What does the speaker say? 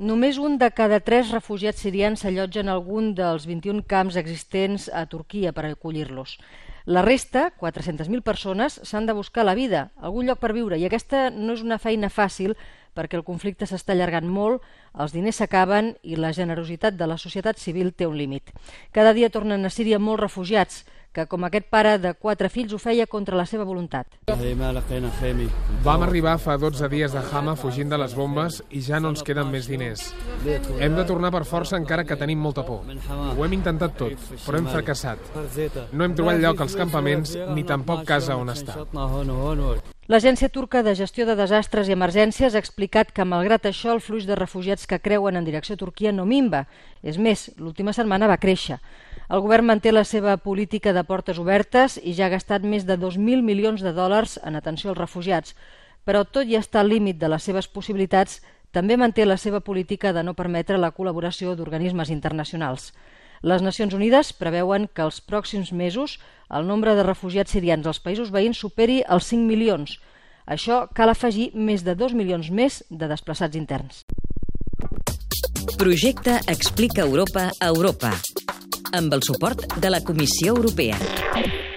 Només un de cada tres refugiats sirians s'allotja en algun dels 21 camps existents a Turquia per acollir-los. La resta, 400.000 persones, s'han de buscar la vida, algun lloc per viure, i aquesta no és una feina fàcil perquè el conflicte s'està allargant molt, els diners s'acaben i la generositat de la societat civil té un límit. Cada dia tornen a Síria molts refugiats, que com aquest pare de quatre fills ho feia contra la seva voluntat. Vam arribar fa 12 dies de Hama fugint de les bombes i ja no ens queden més diners. Hem de tornar per força encara que tenim molta por. Ho hem intentat tot, però hem fracassat. No hem trobat lloc als campaments ni tampoc casa on estar. L'Agència Turca de Gestió de Desastres i Emergències ha explicat que, malgrat això, el flux de refugiats que creuen en direcció a Turquia no minva. És més, l'última setmana va créixer. El govern manté la seva política de portes obertes i ja ha gastat més de 2.000 milions de dòlars en atenció als refugiats. Però tot i estar al límit de les seves possibilitats, també manté la seva política de no permetre la col·laboració d'organismes internacionals. Les Nacions Unides preveuen que els pròxims mesos el nombre de refugiats sirians als països veïns superi els 5 milions. Això cal afegir més de 2 milions més de desplaçats interns. Projecte Explica Europa a Europa amb el suport de la Comissió Europea.